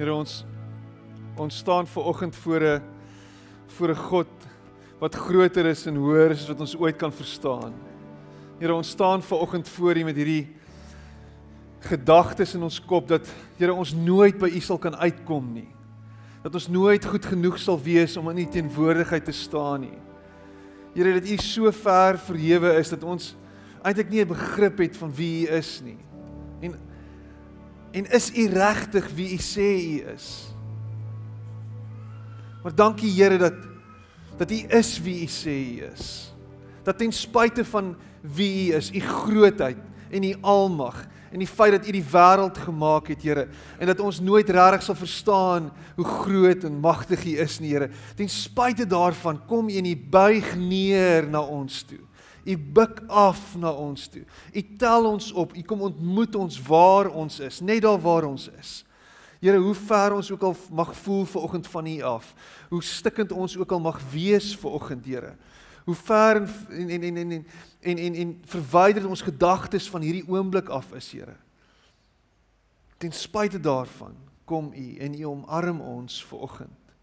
Here ons ons staan ver oggend voor 'n voor 'n God wat groter is en hoër is as wat ons ooit kan verstaan. Here ons staan ver oggend voor U met hierdie gedagtes in ons kop dat Here ons nooit by U sal kan uitkom nie. Dat ons nooit goed genoeg sal wees om in U teenwoordigheid te staan nie. Here dat U so ver verhewe is dat ons eintlik nie 'n begrip het van wie U is nie. En is U regtig wie U sê U is? Maar dankie Here dat dat U is wie U sê U is. Dat ten spyte van wie U is, U grootheid en U almag en die feit dat U die wêreld gemaak het, Here, en dat ons nooit regtig sal verstaan hoe groot en magtig U is nie, Here. Ten spyte daarvan kom U en U buig neer na ons toe. U buig af na ons toe. U tel ons op. U kom ontmoet ons waar ons is, net daar waar ons is. Here, hoe ver ons ook al mag voel ver oggend van U af. Hoe stikkend ons ook al mag wees ver oggend, Here. Hoe ver en en en en en en, en, en verwyder ons gedagtes van hierdie oomblik af is, Here. Ten spyte daarvan kom U en U omarm ons ver oggend.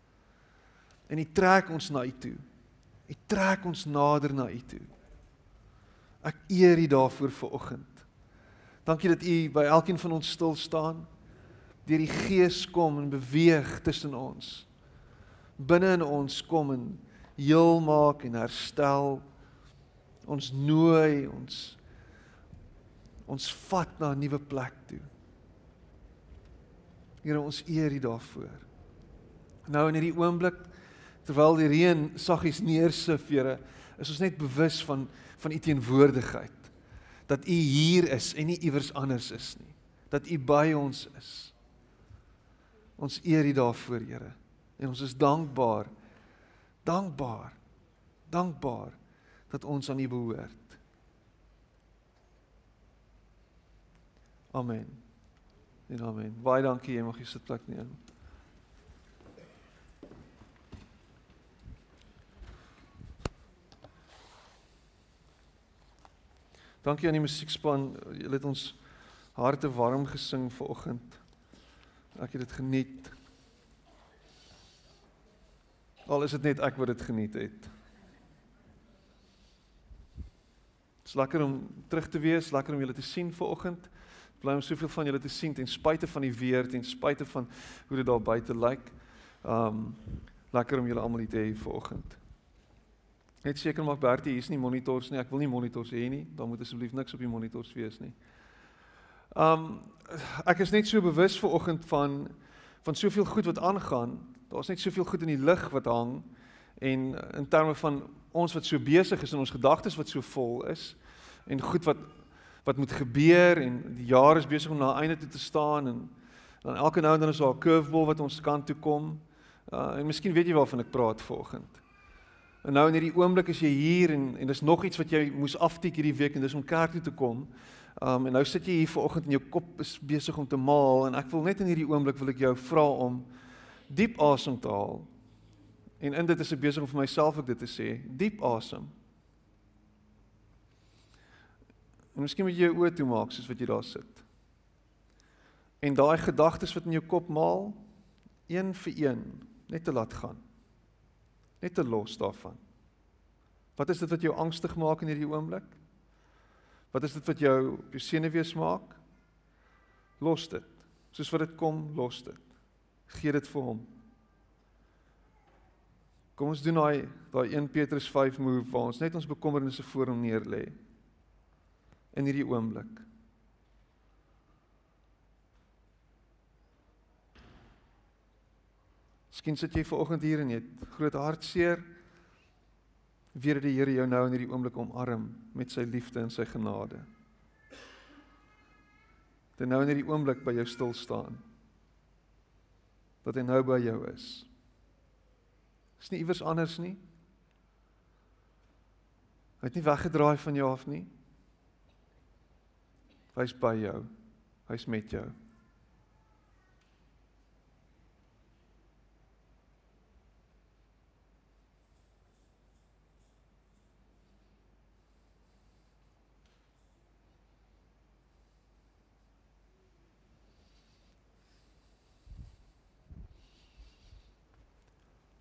En U trek ons na U toe. U trek ons nader na U toe. Ek eer U daarvoor ver oggend. Dankie dat U by elkeen van ons stil staan deur die Gees kom en beweeg tussen ons. Binne in ons kom en heel maak en herstel. Ons nooi ons ons vat na 'n nuwe plek toe. Here ons eer U daarvoor. Nou in hierdie oomblik terwyl die reën saggies neersif, Here, is ons net bewus van van U teenwoordigheid. Dat U hier is en nie iewers anders is nie. Dat U by ons is. Ons eer U daarvoor, Here. En ons is dankbaar. Dankbaar. Dankbaar dat ons aan U behoort. Amen. En amen. Baie dankie, jy mag jy sit plek neem. Dankie aan die musiekspan. Julle het ons harte warm gesing vanoggend. Ek het dit geniet. Al is dit net ek wat dit geniet het. Dit's lekker om terug te wees, lekker om julle te sien vanoggend. Bly om soveel van julle te sien ten spyte van die weer, ten spyte van hoe dit daar buite lyk. Um lekker om julle almal hier te hê vanoggend. Net seker maak Bertie, hier's nie monitors nie. Ek wil nie monitors hê nie. Daar moet asseblief niks op die monitors wees nie. Um ek is net so bewus ver oggend van van soveel goed wat aangaan. Daar's net soveel goed in die lug wat hang en in terme van ons wat so besig is in ons gedagtes wat so vol is en goed wat wat moet gebeur en die jaar is besig om na einde toe te staan en dan elke nou en dan is daar 'n curveball wat ons kant toe kom. Uh en miskien weet jy waarvan ek praat vanoggend. En nou in hierdie oomblik is jy hier en en dis nog iets wat jy moes aftik hierdie week en dis om kerk toe te kom. Um en nou sit jy hier vanoggend en jou kop is besig om te maal en ek wil net in hierdie oomblik wil ek jou vra om diep asem te haal. En in dit is ek besig om vir myself ook dit te sê, diep asem. En miskien moet jy jou oë toemaak soos wat jy daar sit. En daai gedagtes wat in jou kop maal, een vir een net te laat gaan. Net te los daarvan. Wat is dit wat jou angstig maak in hierdie oomblik? Wat is dit wat jou op jou senuwees maak? Los dit. Soos wat dit kom, los dit. Gee dit vir hom. Kom ons doen daai daai 1 Petrus 5 move waar ons net ons bekommernisse voor hom neer lê in hierdie oomblik. Miskien sit jy ver oggend hier en jy het groot hartseer weer die Here jou nou in hierdie oomblik omarm met sy liefde en sy genade. Dat nou in hierdie oomblik by jou stil staan. Dat hy nou by jou is. Is nie iewers anders nie. Hy het nie weggedraai van jou af nie. Hy's by jou. Hy's met jou.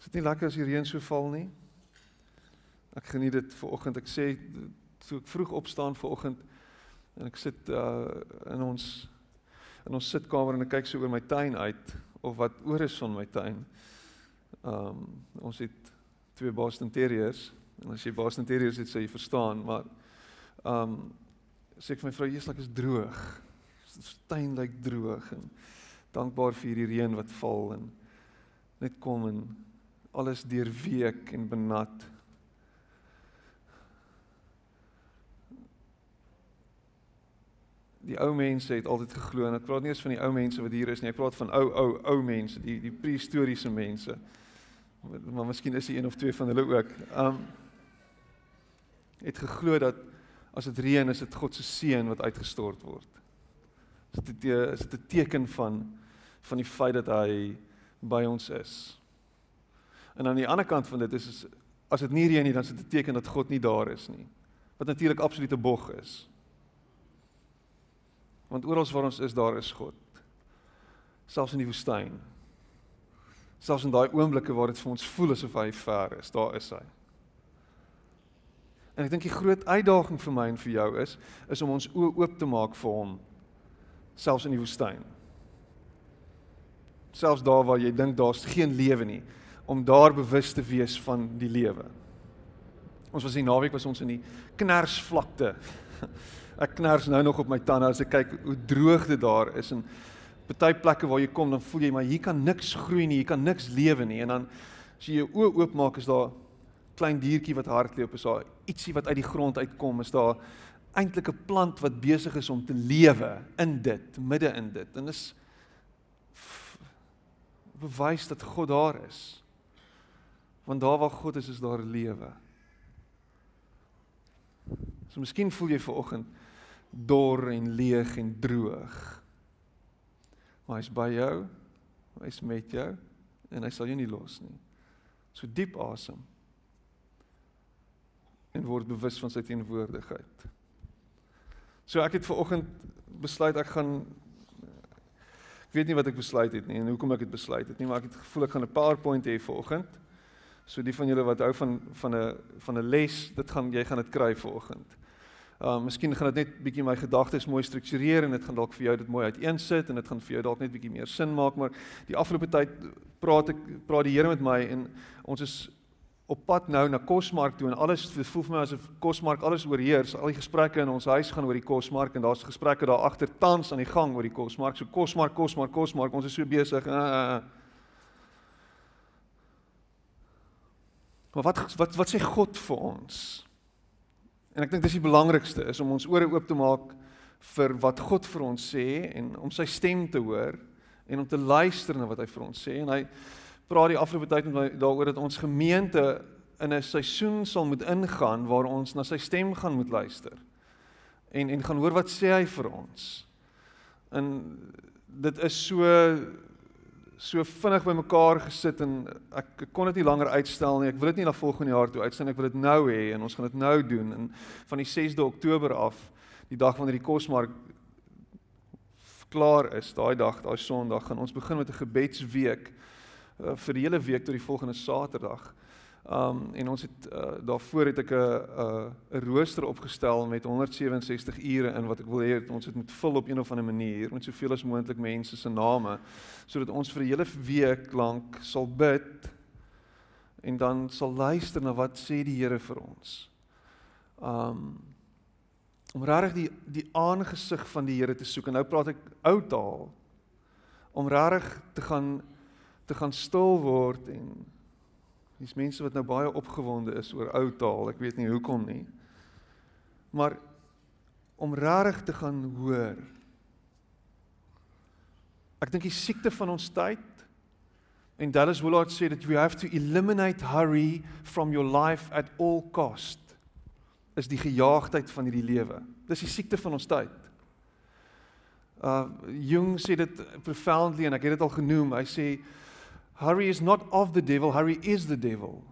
Is dit nie lekker as die reën so val nie? Ek geniet dit ver oggend. Ek sê toe ek vroeg opstaan ver oggend en ek sit uh in ons in ons sitkamer en ek kyk so oor my tuin uit of wat oor is van my tuin. Um ons het twee Boston Terriers en as jy Boston Terriers het, sê jy verstaan, maar um sê ek vir my vrou, "Jesus, ek is droog." Die tuin lyk droog en dankbaar vir hierdie reën wat val en net kom en alles deurweek en benat. Die ou mense het altyd geglo en ek praat nie eens van die ou mense wat hier is nie, ek praat van ou ou ou mense, die die prehistoriese mense. Maar miskien is die een of twee van hulle ook. Um het geglo dat as dit reën is dit God se seën wat uitgestort word. Is dit is dit 'n teken van van die feit dat hy by ons is. En aan die ander kant van dit is, is as dit nie reën nie, dan is dit 'n teken dat God nie daar is nie. Wat natuurlik absolute bog is. Want oral waar ons is, daar is God. Selfs in die woestyn. Selfs in daai oomblikke waar dit vir ons voel asof hy ver is, daar is hy. En ek dink die groot uitdaging vir my en vir jou is is om ons oë oop te maak vir hom selfs in die woestyn selfs daar waar jy dink daar's geen lewe nie, om daar bewus te wees van die lewe. Ons was die naweek was ons in die knersvlakte. Ek kners nou nog op my tande as ek kyk hoe droog dit daar is en party plekke waar jy kom dan voel jy maar hier kan niks groei nie, hier kan niks lewe nie en dan as jy jou oë oopmaak is daar klein diertjie wat hardloop, is daar ietsie wat uit die grond uitkom, is daar eintlik 'n plant wat besig is om te lewe in dit, midde in dit. En is bewys dat God daar is. Want daar waar God is, is daar lewe. So miskien voel jy ver oggend dor en leeg en droog. Maar hy's by jou. Hy's met jou en hy sal jou nie los nie. So diep asem. En word bewus van sy teenwoordigheid. So ek het ver oggend besluit ek gaan weet nie wat ek besluit het nie en hoekom ek dit besluit het nie, maar ek het gevoel ek gaan 'n PowerPoint hê vanoggend. So die van julle wat hou van van 'n van 'n les, dit gaan jy gaan dit kry vanoggend. Uh miskien gaan dit net bietjie my gedagtes mooi struktureer en dit gaan dalk vir jou dit mooi uiteensit en dit gaan vir jou dalk net bietjie meer sin maak, maar die afgelope tyd praat ek praat die Here met my en ons is op pad nou na Kosmark toe en alles voel vir my asof Kosmark alles oorheers. Al die gesprekke in ons huis gaan oor die Kosmark en daar's gesprekke daar agter tans aan die gang oor die Kosmark. So Kosmark, Kosmark, Kosmark, ons is so besig. Uh, uh, uh. Maar wat wat wat sê God vir ons? En ek dink dis die belangrikste is om ons ore oop te maak vir wat God vir ons sê en om sy stem te hoor en om te luister na wat hy vir ons sê en hy praat die afgelope tyd met my daaroor dat ons gemeente in 'n seisoen sal moet ingaan waar ons na sy stem gaan moet luister. En en gaan hoor wat sê hy vir ons. En dit is so so vinnig bymekaar gesit en ek, ek kon dit nie langer uitstel nie. Ek wil dit nie na volgende jaar toe uitstel nie. Ek wil dit nou hê en ons gaan dit nou doen en van die 6de Oktober af, die dag wanneer die kosmark klaar is, daai dag, daai Sondag, gaan ons begin met 'n gebedsweek uh, vir die hele week tot die volgende Saterdag. Um en ons het uh, daarvoor het ek 'n 'n 'n rooster opgestel met 167 ure in wat ek wil hê ons het moet vul op een of ander manier met soveel as moontlik mense se name sodat ons vir 'n hele week lank sal bid en dan sal luister na wat sê die Here vir ons. Um om regtig die die aangesig van die Here te soek en nou praat ek ou taal om regtig te gaan te gaan stil word en dis mense wat nou baie opgewonde is oor ou taal. Ek weet nie hoekom nie. Maar om rarig te gaan hoor. Ek dink die siekte van ons tyd en Dallas Willard sê that you have to eliminate hurry from your life at all cost is die gejaagdheid van hierdie lewe. Dis die siekte van ons tyd. Uh Jung sê dit profoundly en ek het dit al genoem. Hy sê Hurry is not of the devil, hurry is the devil.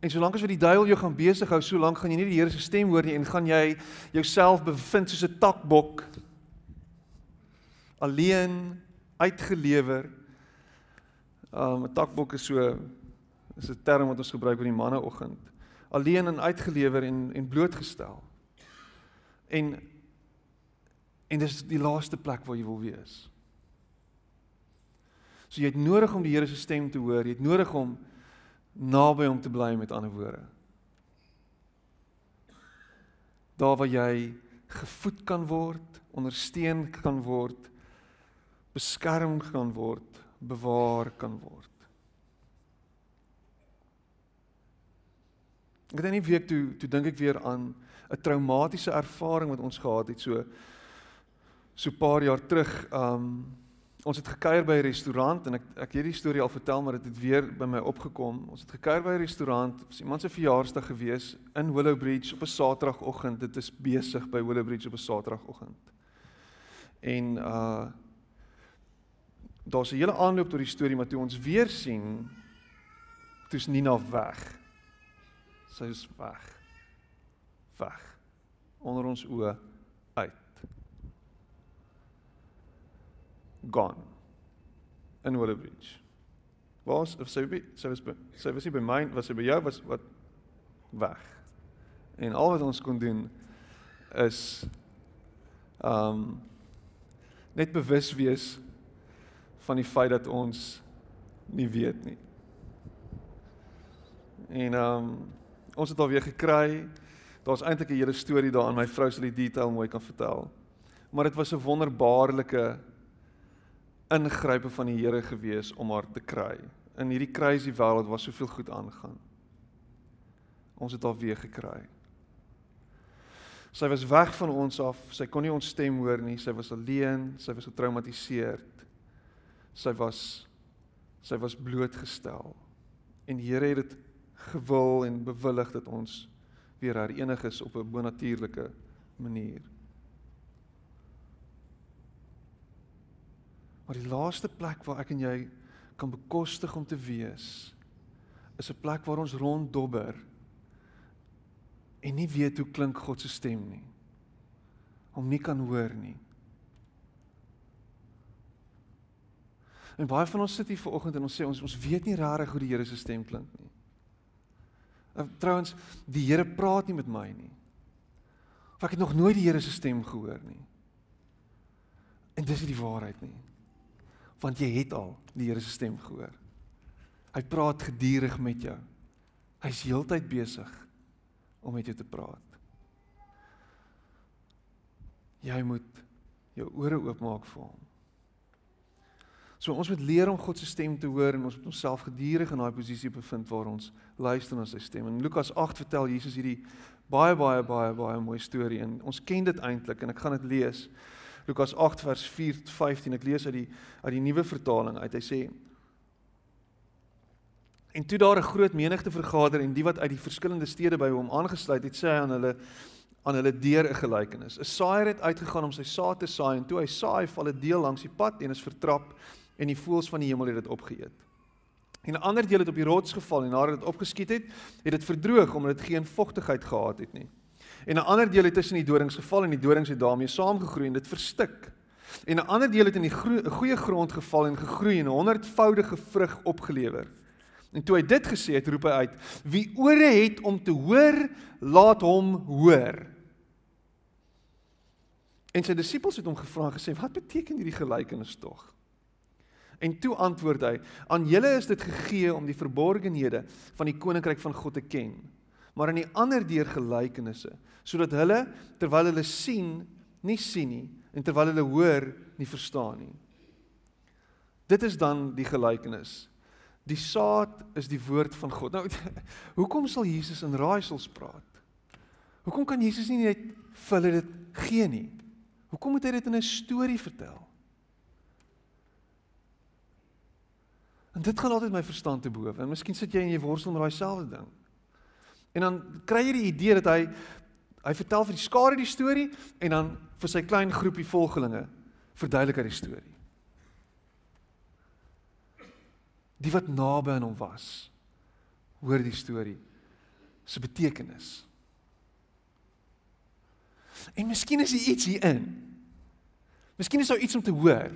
En solank as wat die duiwel jou gaan besig hou, solank gaan jy nie die Here se stem hoor nie en gaan jy jouself bevind soos 'n takbok alleen uitgelewer. Um 'n takbok is so Dis 'n term wat ons gebruik oor die manneoggend. Alleen en uitgelewer en en blootgestel. En en dis die laaste plek waar jy wil wees. So jy het nodig om die Here se stem te hoor. Jy het nodig om naby hom te bly met ander woorde. Daar waar jy gevoed kan word, ondersteun kan word, beskerm kan word, bewaar kan word. Ek het in die week toe toe dink ek weer aan 'n traumatiese ervaring wat ons gehad het so so paar jaar terug. Um ons het gekuier by 'n restaurant en ek ek het hierdie storie al vertel maar dit het, het weer by my opgekom. Ons het gekuier by 'n restaurant. Was iemand se verjaarsdag gewees in Willow Bridge op 'n Saterdagoggend. Dit is besig by Willow Bridge op 'n Saterdagoggend. En uh daar's 'n hele aanloop tot die storie maar toe ons weer sien toe's Nina weg. Sy is weg. Weg. Onder ons oë uit. Gone. In Willowbridge. Was of sy sy was sy was nie by my was sy by jou was wat weg. En al wat ons kon doen is um net bewus wees van die feit dat ons nie weet nie. En um ons het alweer gekry. Daar's eintlik 'n hele storie daarin. My vrou sal die detail mooi kan vertel. Maar dit was 'n wonderbaarlike ingrype van die Here gewees om haar te kry. In hierdie crazy wêreld waar soveel goed aangaan. Ons het haar weer gekry. Sy was weg van ons af. Sy kon nie ons stem hoor nie. Sy was alleen. Sy was getraumatiseerd. Sy was sy was blootgestel. En die Here het dit gewil en bewillig dat ons weer herenig is op 'n bonatuurlike manier. Maar die laaste plek waar ek en jy kan bekostig om te wees is 'n plek waar ons ronddobber en nie weet hoe klink God se stem nie. Hom nie kan hoor nie. En baie van ons sit hier vanoggend en ons sê ons ons weet nie regtig hoe die Here se stem klink nie. Trouwens, die Here praat nie met my nie. Of ek het nog nooit die Here se stem gehoor nie. En dis nie die waarheid nie. Want jy het al die Here se stem gehoor. Hy praat gedurig met jou. Hy's heeltyd besig om met jou te praat. Jy moet jou ore oopmaak vir hom. So ons moet leer om God se stem te hoor en ons moet onsself gedurig in daai posisie bevind waar ons luister na sy stem. In Lukas 8 vertel Jesus hierdie baie baie baie baie mooi storie en ons ken dit eintlik en ek gaan dit lees. Lukas 8 vers 4 tot 15. Ek lees uit die uit die nuwe vertaling uit. Hy sê En toe daar 'n groot menigte vergader en die wat uit die verskillende stede by hom aangesluit het, sê hy aan hulle aan hulle deur 'n gelykenis. 'n Saaier het uitgegaan om sy saad te saai en toe hy saai, val 'n deel langs die pad en is vertrap en die voëls van die hemel het dit opgeëet. En 'n ander deel het op die rots geval en nadat dit opgeskiet het, het dit verdroog omdat dit geen vogtigheid gehad het nie. En 'n ander deel het tussen die dorings geval en die dorings het daarmee saamgegroei en dit verstik. En 'n ander deel het in die goeie grond geval en gegroei en 'n honderdvoudige vrug opgelewer. En toe hy dit gesê het, roep hy uit: Wie ore het om te hoor, laat hom hoor. En sy disippels het hom gevra en gesê: "Wat beteken hierdie gelykenis tog?" En toe antwoord hy: "Aan julle is dit gegee om die verborgenhede van die koninkryk van God te ken, maar aan die ander deur gelykenisse, sodat hulle terwyl hulle sien, nie sien nie, en terwyl hulle hoor, nie verstaan nie." Dit is dan die gelykenis. Die saad is die woord van God. Nou, hoekom sal Jesus in raaisels praat? Hoekom kan Jesus nie net vir hulle dit gee nie? Hoekom moet hy dit in 'n storie vertel? En dit gaan altyd my verstand te bowe. En miskien sit jy in jy worstel met daai selfde ding. En dan kry jy die idee dat hy hy vertel vir die skare die storie en dan vir sy klein groepie volgelinge verduidelik hy die storie. Die wat naby aan hom was, hoor die storie se betekenis. En miskien is daar iets hierin. Miskien is daar iets om te hoor.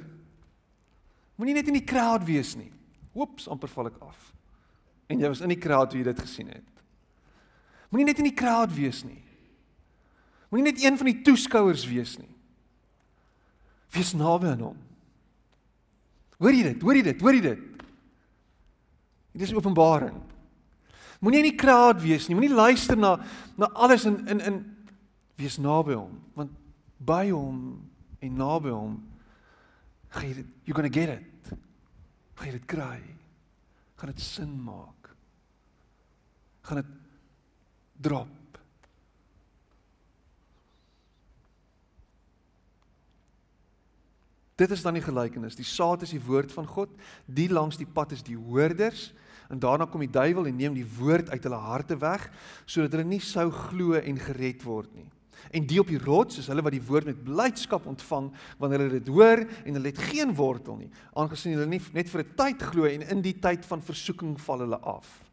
Moenie net in die crowd wees nie. Oeps, amper val ek af. en jy was in die crowd wie dit gesien het. Moenie net in die crowd wees nie. Moenie net een van die toeskouers wees nie. Wees naby aan hom. Hoor jy dit? Hoor jy dit? Hoor jy dit? Dit is openbaring. Moenie in die crowd wees nie. Moenie luister na na alles in in in wees naby hom, want by hom en naby hom gaan jy dit you're going to get it. Gaan jy dit kry? Gaan dit sin maak? Gaan dit drop? Dit is dan die gelykenis. Die saad is die woord van God. Die langs die pad is die hoorders. En daarna kom die duiwel en neem die woord uit hulle harte weg sodat hulle nie sou glo en gered word nie. En die op die rots is hulle wat die woord met blydskap ontvang wanneer hulle dit hoor en hulle het geen wortel nie, aangesien hulle nie net vir 'n tyd glo en in die tyd van versoeking val hulle af.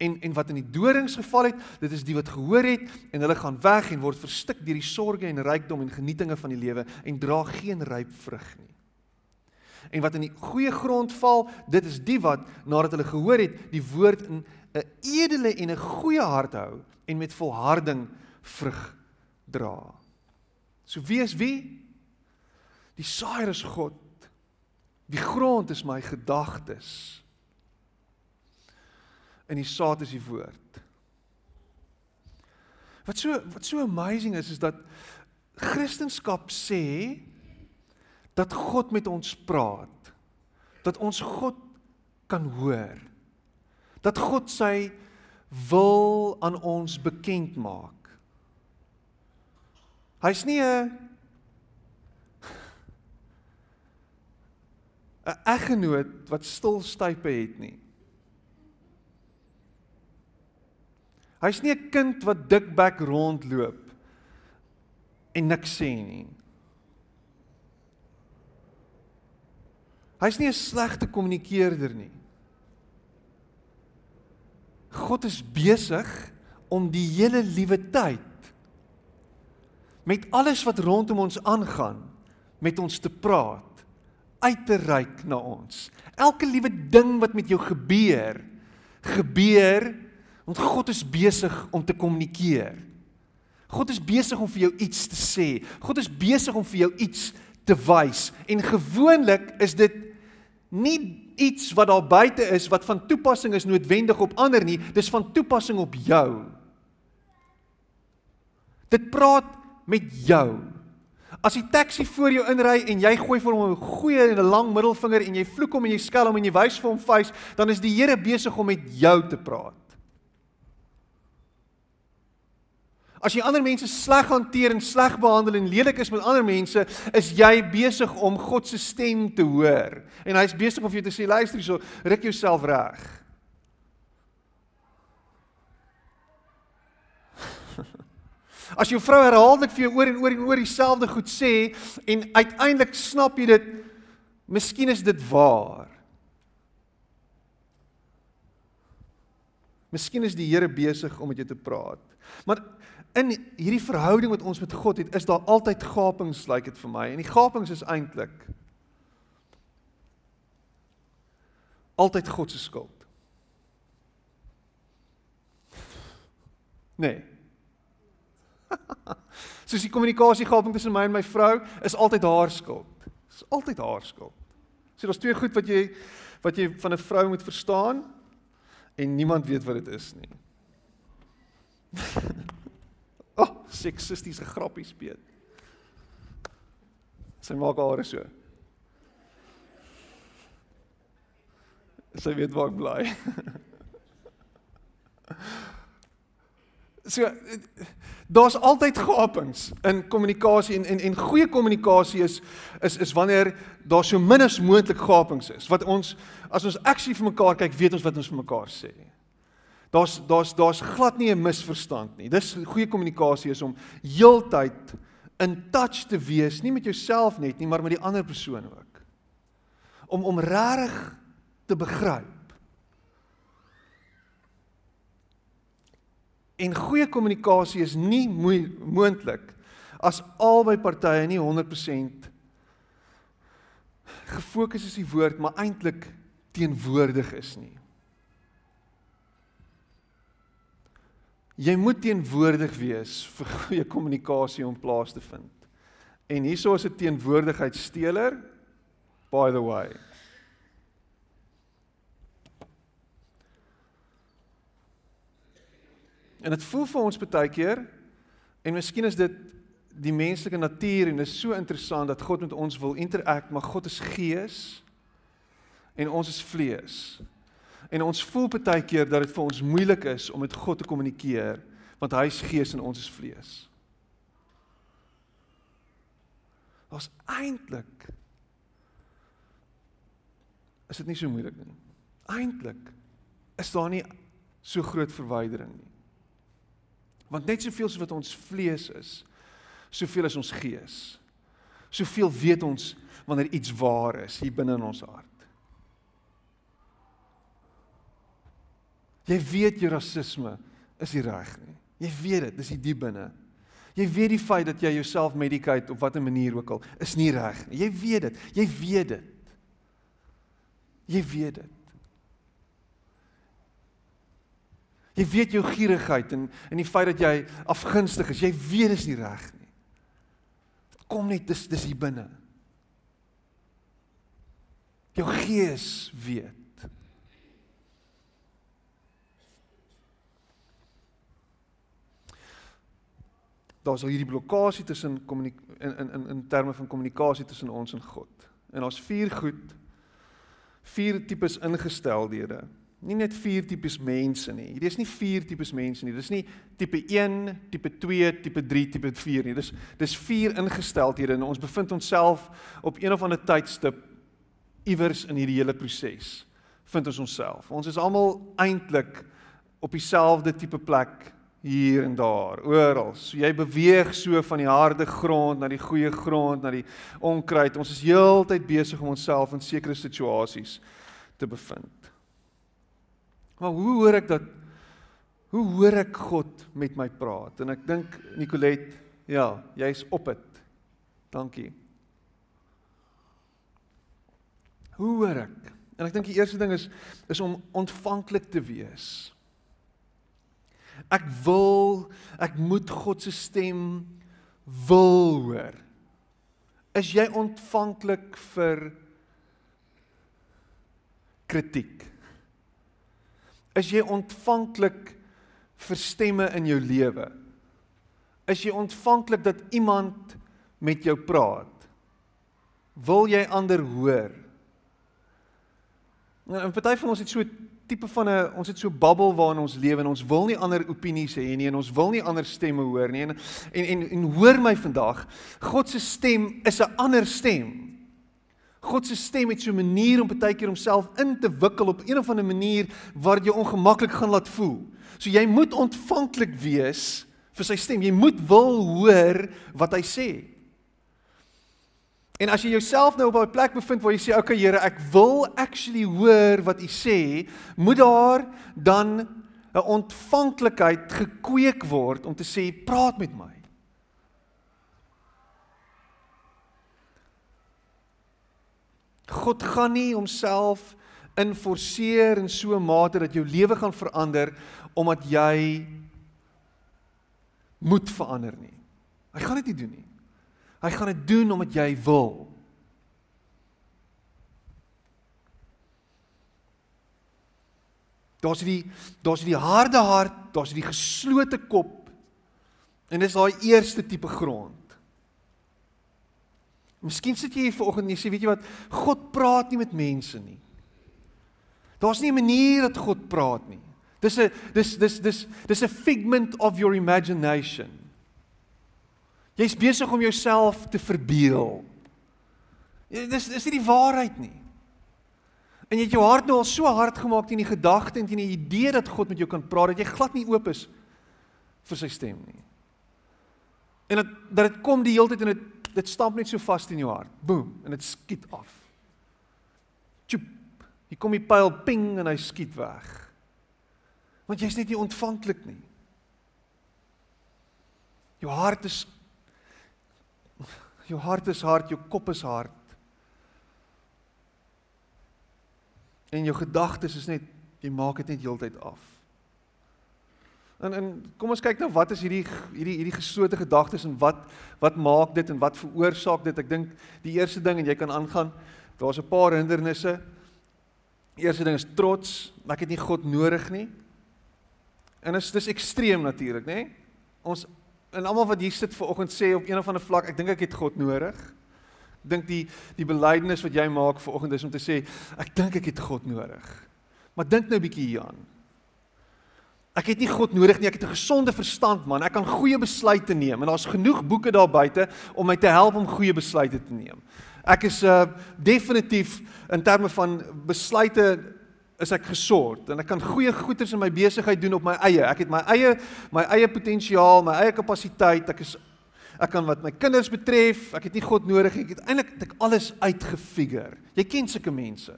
En en wat in die dorings geval het, dit is die wat gehoor het en hulle gaan weg en word verstik deur die sorges en rykdom en genietinge van die lewe en dra geen ryp vrug nie. En wat in die goeie grond val, dit is die wat nadat hulle gehoor het, die woord in 'n edele en 'n goeie hart hou en met volharding vrug dra. So wie is wie? Die saaier is God. Die grond is my gedagtes in die saad is die woord. Wat so wat so amazing is is dat Christendom sê dat God met ons praat. Dat ons God kan hoor. Dat God sy wil aan ons bekend maak. Hy's nie 'n 'n eggenoot wat stil stype het nie. Hy's nie 'n kind wat dikbek rondloop en niks sê nie. Hy's nie 'n slegte kommunikeerder nie. God is besig om die hele liewe tyd met alles wat rondom ons aangaan met ons te praat, uit te reik na ons. Elke liewe ding wat met jou gebeur, gebeur Want God is besig om te kommunikeer. God is besig om vir jou iets te sê. God is besig om vir jou iets te wys. En gewoonlik is dit nie iets wat daar buite is wat van toepassing is noodwendig op ander nie, dis van toepassing op jou. Dit praat met jou. As die taxi voor jou inry en jy gooi vir hom 'n goeie en 'n lang middelvinger en jy vloek hom en jy skel hom en jy wys vir hom vuis, dan is die Here besig om met jou te praat. As jy ander mense sleg hanteer en sleg behandel en lelik is met ander mense, is jy besig om God se stem te hoor. En hy's besig om vir jou te sê, luister hierso, ruk jouself reg. As jou vrou herhaaldelik vir jou oor en oor en oor dieselfde goed sê en uiteindelik snap jy dit, miskien is dit waar. Miskien is die Here besig om met jou te praat. Maar in hierdie verhouding wat ons met God het, is daar altyd gapings, lyk like dit vir my. En die gapings is eintlik altyd God se skuld. Nee. Soos die kommunikasiegaping tussen my en my vrou is altyd haar skuld. Dis altyd haar skuld. So daar's twee goed wat jy wat jy van 'n vrou moet verstaan en niemand weet wat dit is nie. Oh, seksistiese grappies speet. Sy maak haar so. Sy weet waar ek bly. So daar's altyd gapings in kommunikasie en en en goeie kommunikasie is is is wanneer daar so min as moontlik gapings is. Wat ons as ons aksie vir mekaar kyk, weet ons wat ons vir mekaar sê. Daar's daar's daar's glad nie 'n misverstand nie. Dis goeie kommunikasie is om heeltyd in touch te wees, nie met jouself net nie, maar met die ander persoon ook. Om om regtig te begryp. En goeie kommunikasie is nie moontlik as albei partye nie 100% gefokus is op die woord, maar eintlik teenwoordig is nie. Jy moet teenwoordig wees vir goeie kommunikasie om plaas te vind. En hierso is 'n teenwoordigheidsteler by the way. En dit voel vir ons baie keer en miskien is dit die menslike natuur en is so interessant dat God met ons wil interact, maar God is gees en ons is vlees. En ons voel baie keer dat dit vir ons moeilik is om met God te kommunikeer want hy is gees en ons is vlees. Was eintlik is dit nie so moeilik nie. Eintlik is daar nie so groot verwydering nie. Want net soveel so wat ons vlees is, soveel is ons gees. Soveel weet ons wanneer iets waar is hier binne in ons hart. Jy weet jou rasisme is nie reg nie. Jy weet dit, dis hier diep binne. Jy weet die feit dat jy jouself medicate op watter manier ook al is nie reg nie. Jy weet dit. Jy weet dit. Jy weet dit. Jy weet jou gierigheid en en die feit dat jy afgunstig is, jy weet dit is nie reg nie. Dit kom net dis dis hier binne. Jou gees weet. Daar's al hierdie blokkade tussen in in in in terme van kommunikasie tussen ons en God. En daar's vier goed vier tipes ingesteldhede. Nie net vier tipes mense nie. Hierdie is nie vier tipes mense nie. Dis nie tipe 1, tipe 2, tipe 3, tipe 4 nie. Dis dis vier ingesteldhede en ons bevind onsself op een of ander tydstip iewers in hierdie hele proses. Vind ons onsself. Ons is almal eintlik op dieselfde tipe plek hier en daar, oral. So jy beweeg so van die harde grond na die goeie grond, na die onkruid. Ons is heeltyd besig om onsself in sekere situasies te bevind. Maar hoe hoor ek dat hoe hoor ek God met my praat? En ek dink Nicolet, ja, jy's op dit. Dankie. Hoe hoor ek? En ek dink die eerste ding is is om ontvanklik te wees. Ek wil, ek moet God se stem wil hoor. Is jy ontvanklik vir kritiek? Is jy ontvanklik vir stemme in jou lewe? Is jy ontvanklik dat iemand met jou praat? Wil jy ander hoor? Nou, 'n party van ons het so tipe van 'n ons het so babbel waarin ons lewe en ons wil nie ander opinies hê nie en ons wil nie ander stemme hoor nie en en en, en hoor my vandag God se stem is 'n ander stem. God se stem het so 'n manier om baie keer homself in te wikkel op een of ander manier waar jy ongemaklik gaan laat voel. So jy moet ontvanklik wees vir sy stem. Jy moet wil hoor wat hy sê. En as jy jouself nou op 'n plek bevind waar jy sê, "Oké okay, Here, ek wil actually hoor wat U sê," moet daar dan 'n ontvanklikheid gekweek word om te sê, "Praat met my." God gaan nie homself inforceer in so 'n mate dat jou lewe gaan verander omdat jy moet verander nie. Hy gaan dit nie doen nie. Hy gaan dit doen omdat jy wil. Daar's die daar's die harde hart, daar's die geslote kop. En dis daai eerste tipe grond. Miskien sit jy hier vanoggend en jy sê, weet jy wat, God praat nie met mense nie. Daar's nie 'n manier dat God praat nie. Dis 'n dis dis dis dis 'n figment of your imagination. Jy's besig om jouself te verbeel. Dis dis nie die waarheid nie. En jy het jou hart nou al so hard gemaak teen die gedagte en teen die idee dat God met jou kan praat dat jy glad nie oop is vir sy stem nie. En dat dat dit kom die hele tyd en dit dit stamp net so vas in jou hart. Boem en dit skiet af. Tjoep. Hier kom die pyl ping en hy skiet weg. Want jy's net nie ontvanklik nie. Jou hart is Jou hart is hard, jou kop is hard. En jou gedagtes is net jy maak dit net heeltyd af. En en kom ons kyk nou wat is hierdie hierdie hierdie geslote gedagtes en wat wat maak dit en wat veroorsaak dit? Ek dink die eerste ding en jy kan aangaan, daar's 'n paar hindernisse. Die eerste ding is trots. Ek het nie God nodig nie. En dit is dis ekstreem natuurlik, nê? Ons en almal wat hier sit vanoggend sê op een of ander vlak, ek dink ek het God nodig. Ek dink die die belydenis wat jy maak vanoggend is om te sê ek dink ek het God nodig. Maar dink nou 'n bietjie hieraan. Ek het nie God nodig nie, ek het 'n gesonde verstand man. Ek kan goeie besluite neem en daar's genoeg boeke daar buite om my te help om goeie besluite te neem. Ek is uh definitief in terme van besluite is ek gesort en ek kan goeie goeders in my besigheid doen op my eie. Ek het my eie my eie potensiaal, my eie kapasiteit. Ek is ek kan wat my kinders betref, ek het nie God nodig nie. Ek het eintlik ek alles uitgefigure. Jy ken sulke mense.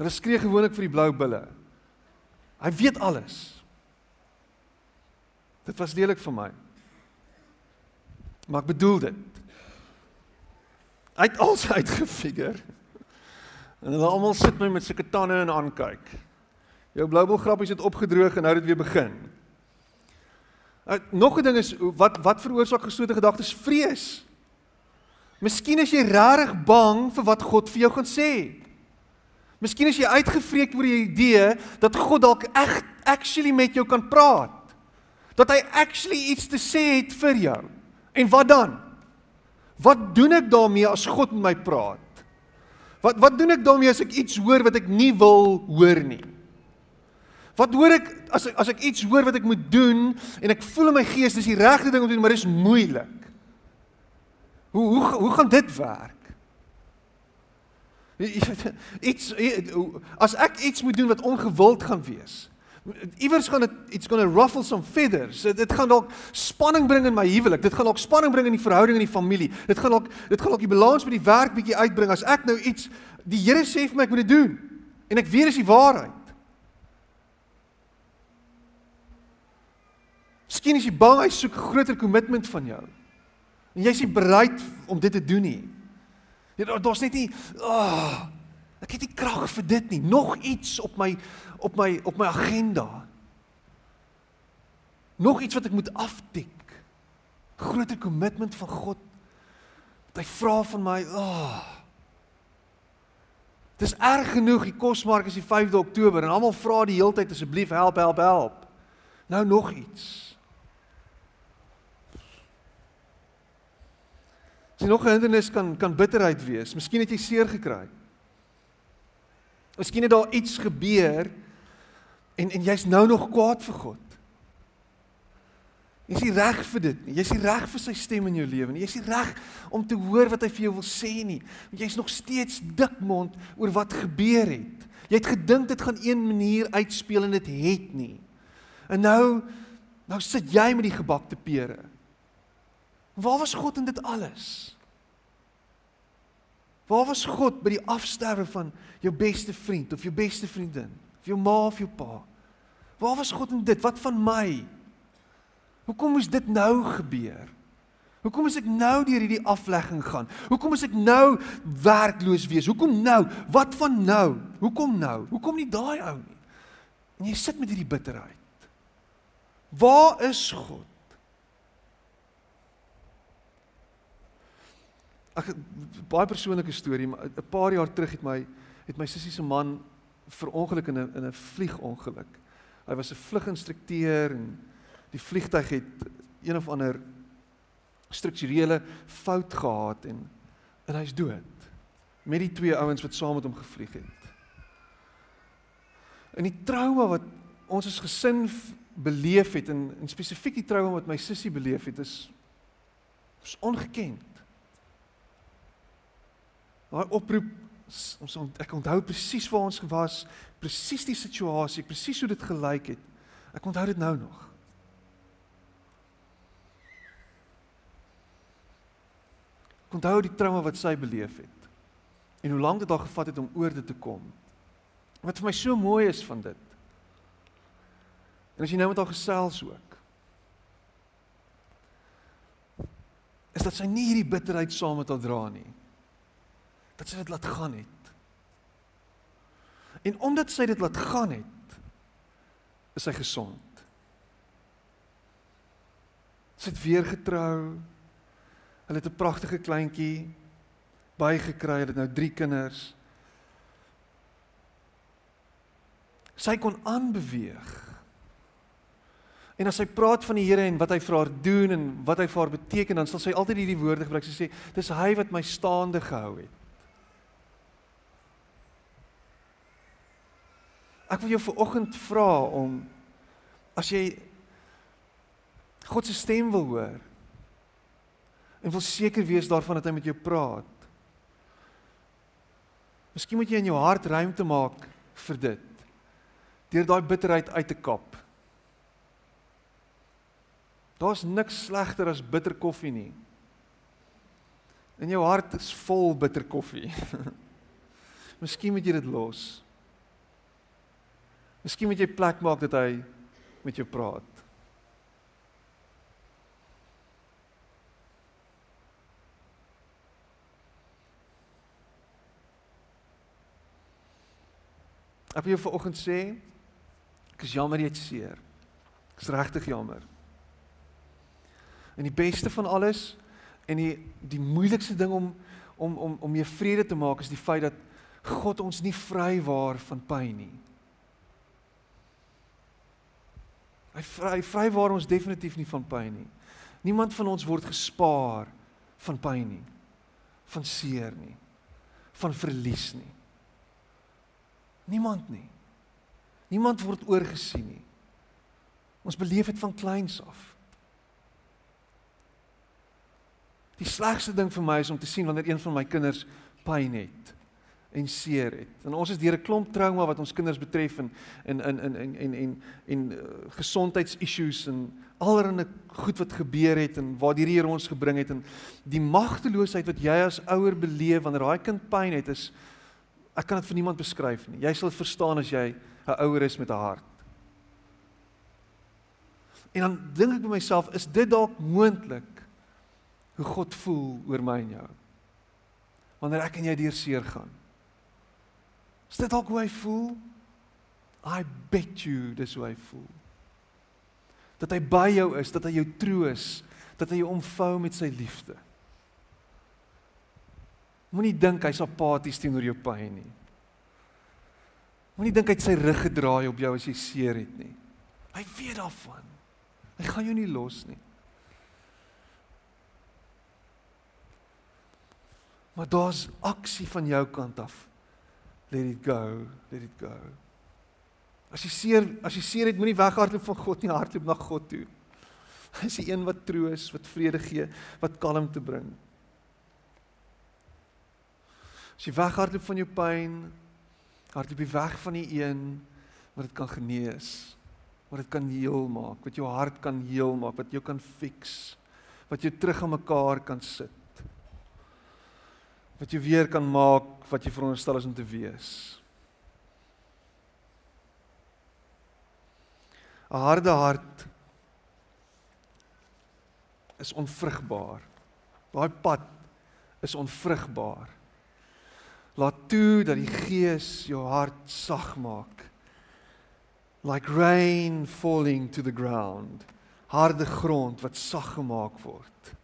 Hulle skree gewoonlik vir die blou bulle. Hy weet alles. Dit was lelik vir my. Maar ek bedoel dit. Hy het alles uitgefigure. En hulle almal sit my met sulke tande en aankyk. Jou bloubol grappies het opgedroog en nou het weer begin. Uh, nog 'n ding is wat wat veroorsaak geslote gedagtes vrees. Miskien is jy regtig bang vir wat God vir jou gaan sê. Miskien is jy uitgevreek oor die idee dat God dalk echt actually met jou kan praat. Dat hy actually iets te sê het vir jou. En wat dan? Wat doen ek daarmee as God met my praat? Wat wat doen ek daarmee as ek iets hoor wat ek nie wil hoor nie? Wat hoor ek as as ek iets hoor wat ek moet doen en ek voel in my gees dis die regte ding om te doen, maar dit is moeilik. Hoe hoe hoe gaan dit werk? Iets as ek iets moet doen wat ongewild gaan wees. Iewers gaan dit iets going to ruffle some feathers. Dit gaan dalk spanning bring in my huwelik. Dit gaan dalk spanning bring in die verhouding in die familie. Dit gaan dalk dit gaan dalk die balans by die werk bietjie uitbring as ek nou iets die Here sê vir my ek moet dit doen en ek weet dis die waarheid. Miskien is jy bang hy soek groter kommitment van jou. En jy's nie bereid om dit te doen nie. Daar's net nie oh, ek het nie krag vir dit nie. Nog iets op my op my op my agenda. Nog iets wat ek moet aftik. Groter kommitment van God. Wat hy vra van my, ag. Oh. Dis erg genoeg die kosmark is die 5de Oktober en almal vra die hele tyd asseblief help help help. Nou nog iets. Jy nog 'n hindernis kan kan bitterheid wees. Miskien het jy seer gekry. Miskien het daar iets gebeur En en jy's nou nog kwaad vir God. Jy's nie reg vir dit nie. Jy's nie reg vir sy stem in jou lewe nie. Jy's nie reg om te hoor wat hy vir jou wil sê nie. Want jy's nog steeds dikmond oor wat gebeur het. Jy het gedink dit gaan een manier uitspeel en dit het nie. En nou nou sit jy met die gebakte pere. Waar was God in dit alles? Waar was God by die afsterwe van jou beste vriend of jou beste vriendin? Of jou ma of jou pa? Waar was God in dit? Wat van my? Hoekom moes dit nou gebeur? Hoekom moet ek nou deur hierdie aflegging gaan? Hoekom moet ek nou werkloos wees? Hoekom nou? Wat van nou? Hoekom nou? Hoekom nie daai ou nie? En jy sit met hierdie bitterheid. Waar is God? Ag baie persoonlike storie, maar 'n paar jaar terug het my het my sussie se man verongeluk in 'n in 'n vliegongeluk. Hy was 'n vluginstrukteur en die vliegtyg het een of ander strukturele fout gehad en en hy's dood met die twee ouens wat saam met hom gevlieg het. En die trauma wat ons as gesin beleef het en, en spesifiek die trauma wat my sussie beleef het is is ongekend. Daai oproep ons ek onthou presies waar ons was, presies die situasie, presies hoe dit gelyk het. Ek onthou dit nou nog. Ek onthou die trauma wat sy beleef het. En hoe lank dit haar gevat het om oor dit te kom. Wat vir my so mooi is van dit. En as jy nou met haar gesels ook. Is dat sy nie hierdie bitterheid saam met haar dra nie dat sy dit laat gaan het. En omdat sy dit laat gaan het, is hy gesond. Sy het weer getrou. Hulle het 'n pragtige kleintjie bygekry. Hulle het nou 3 kinders. Sy kon aanbeweeg. En as sy praat van die Here en wat hy vir haar doen en wat hy vir haar beteken, dan sal sy altyd hierdie woorde gebruik. Sy sê, "Dis hy wat my staande gehou het." Ek wil jou vanoggend vra om as jy God se stem wil hoor en wil seker wees daarvan dat hy met jou praat. Miskien moet jy in jou hart ruimte maak vir dit. Deur daai bitterheid uit te kap. Daar's niks slegter as bitter koffie nie. In jou hart is vol bitter koffie. Miskien moet jy dit los. Miskien moet jy plek maak dat hy met jou praat. Ek wil jou vanoggend sê ek is jammer jy het seer. Ek is regtig jammer. En die beste van alles en die die moeilikste ding om om om om mee vrede te maak is die feit dat God ons nie vrywaar van pyn nie. Hy vry vry waar ons definitief nie van pyn nie. Niemand van ons word gespaar van pyn nie. Van seer nie. Van verlies nie. Niemand nie. Niemand word oorgesien nie. Ons beleef dit van kleins af. Die slegste ding vir my is om te sien wanneer een van my kinders pyn het en seer het. En ons is deur 'n klomp trauma wat ons kinders betref en in in in en en en en uh, gesondheidsissues en allerlei goed wat gebeur het en waar die Here ons gebring het en die magteloosheid wat jy as ouer beleef wanneer daai kind pyn het is ek kan dit vir niemand beskryf nie. Jy sal dit verstaan as jy 'n ouer is met 'n hart. En dan dink ek by myself, is dit dalk moontlik hoe God voel oor my en jou? Wanneer ek en jy deur seer gaan. Is dit dalk hoe hy voel? I bet you dis hoe hy voel. Dat hy by jou is, dat hy jou troos, dat hy jou omvou met sy liefde. Moenie dink hy's apaties teenoor jou pyn nie. Moenie dink hy het sy rug gedraai op jou as jy seer het nie. Hy weet daarvan. Hy gaan jou nie los nie. Maar daar's aksie van jou kant af let it go, let it go. As jy seer, as jy seer het, moenie weghardloop van God nie, hardloop na God toe. Hy is die een wat troos, wat vrede gee, wat kalmte bring. As jy weghardloop van jou pyn, hardloop jy weg van die een wat dit kan genees, wat dit kan heel maak, wat jou hart kan heel maak, wat jou kan fix, wat jou terug aan mekaar kan sit wat jy weer kan maak wat jy veronderstel is om te wees. 'n Harde hart is onvrugbaar. Daai pad is onvrugbaar. Laat toe dat die Gees jou hart sag maak. Like rain falling to the ground. Harde grond wat sag gemaak word.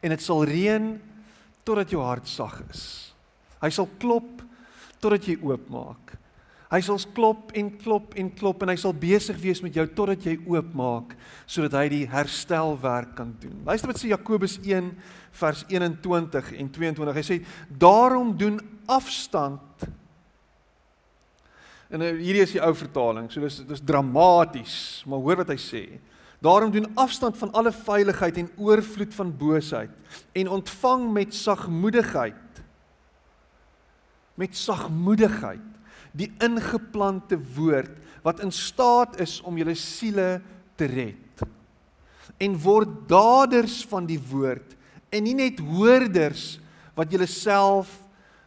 En dit sal reën totdat jou hart sag is. Hy sal klop totdat jy oopmaak. Hy sal klop en klop en klop en hy sal besig wees met jou totdat jy oopmaak sodat hy die herstelwerk kan doen. Luister wat sê Jakobus 1 vers 21 en 22. Hy sê daarom doen afstand En hierdie is die ou vertaling. So dis dis dramaties, maar hoor wat hy sê. Daarom doen afstand van alle veiligheid en oorvloed van boosheid en ontvang met sagmoedigheid met sagmoedigheid die ingeplante woord wat in staat is om julle siele te red. En word daders van die woord en nie net hoorders wat julle self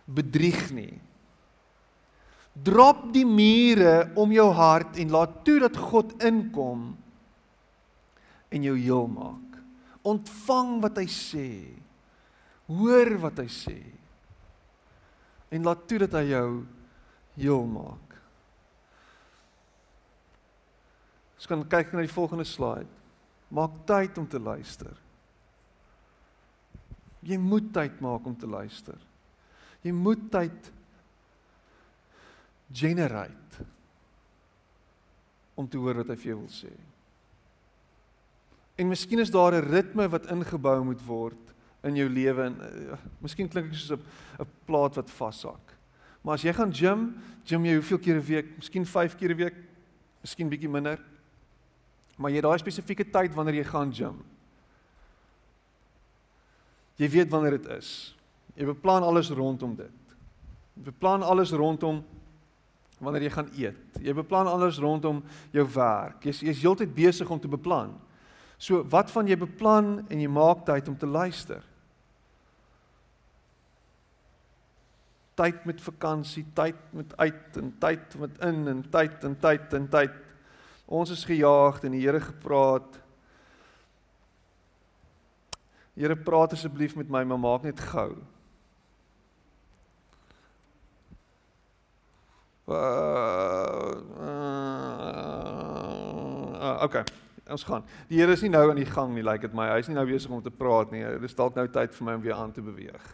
bedrieg nie. Drop die mure om jou hart en laat toe dat God inkom en jou heel maak. Ontvang wat hy sê. Hoor wat hy sê. En laat toe dat hy jou heel maak. Ons kan kyk na die volgende slide. Maak tyd om te luister. Jy moet tyd maak om te luister. Jy moet tyd generate om te hoor wat hy vir jou wil sê. En miskien is daar 'n ritme wat ingebou moet word in jou lewe en uh, miskien klink dit soos 'n 'n plaat wat vashak. Maar as jy gaan gym, gym jy hoeveel keer 'n week? Miskien 5 keer 'n week, miskien bietjie minder. Maar jy het daai spesifieke tyd wanneer jy gaan gym. Jy weet wanneer dit is. Jy beplan alles rondom dit. Jy beplan alles rondom wanneer jy gaan eet. Jy beplan alles rondom jou werk. Jy's jy's heeltyd besig om te beplan. So wat van jy beplan en jy maak tyd om te luister? Tyd met vakansie, tyd met uit en tyd met in en tyd en tyd en tyd. Ons is gejaagd en die Here gepraat. Here praat asseblief met my, maar maak net gou. Uh, uh, okay, ons gaan. Die Here is nie nou aan die gang nie, lyk like dit my. Hy is nie nou besig om te praat nie. Dit is dalk nou tyd vir my om weer aan te beweeg.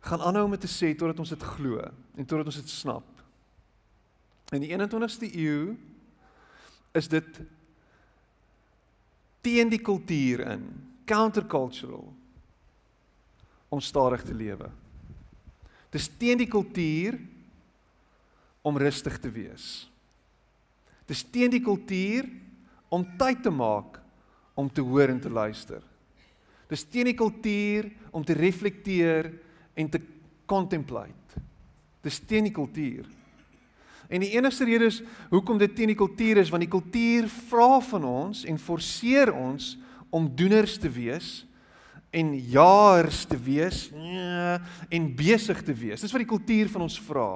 gaan aanhou om te sê totdat ons dit glo en totdat ons dit snap. In die 21ste eeu is dit teen die kultuur in, countercultural om stadig te lewe. Dis teen die kultuur om rustig te wees. Dis teen die kultuur om tyd te maak om te hoor en te luister. Dis teen die kultuur om te reflekteer en te contemplate. Dis teen die kultuur. En die enigste rede is hoekom dit teen die kultuur is want die kultuur vra van ons en forceer ons om doeners te wees en jaars te wees nee, en besig te wees. Dis wat die kultuur van ons vra.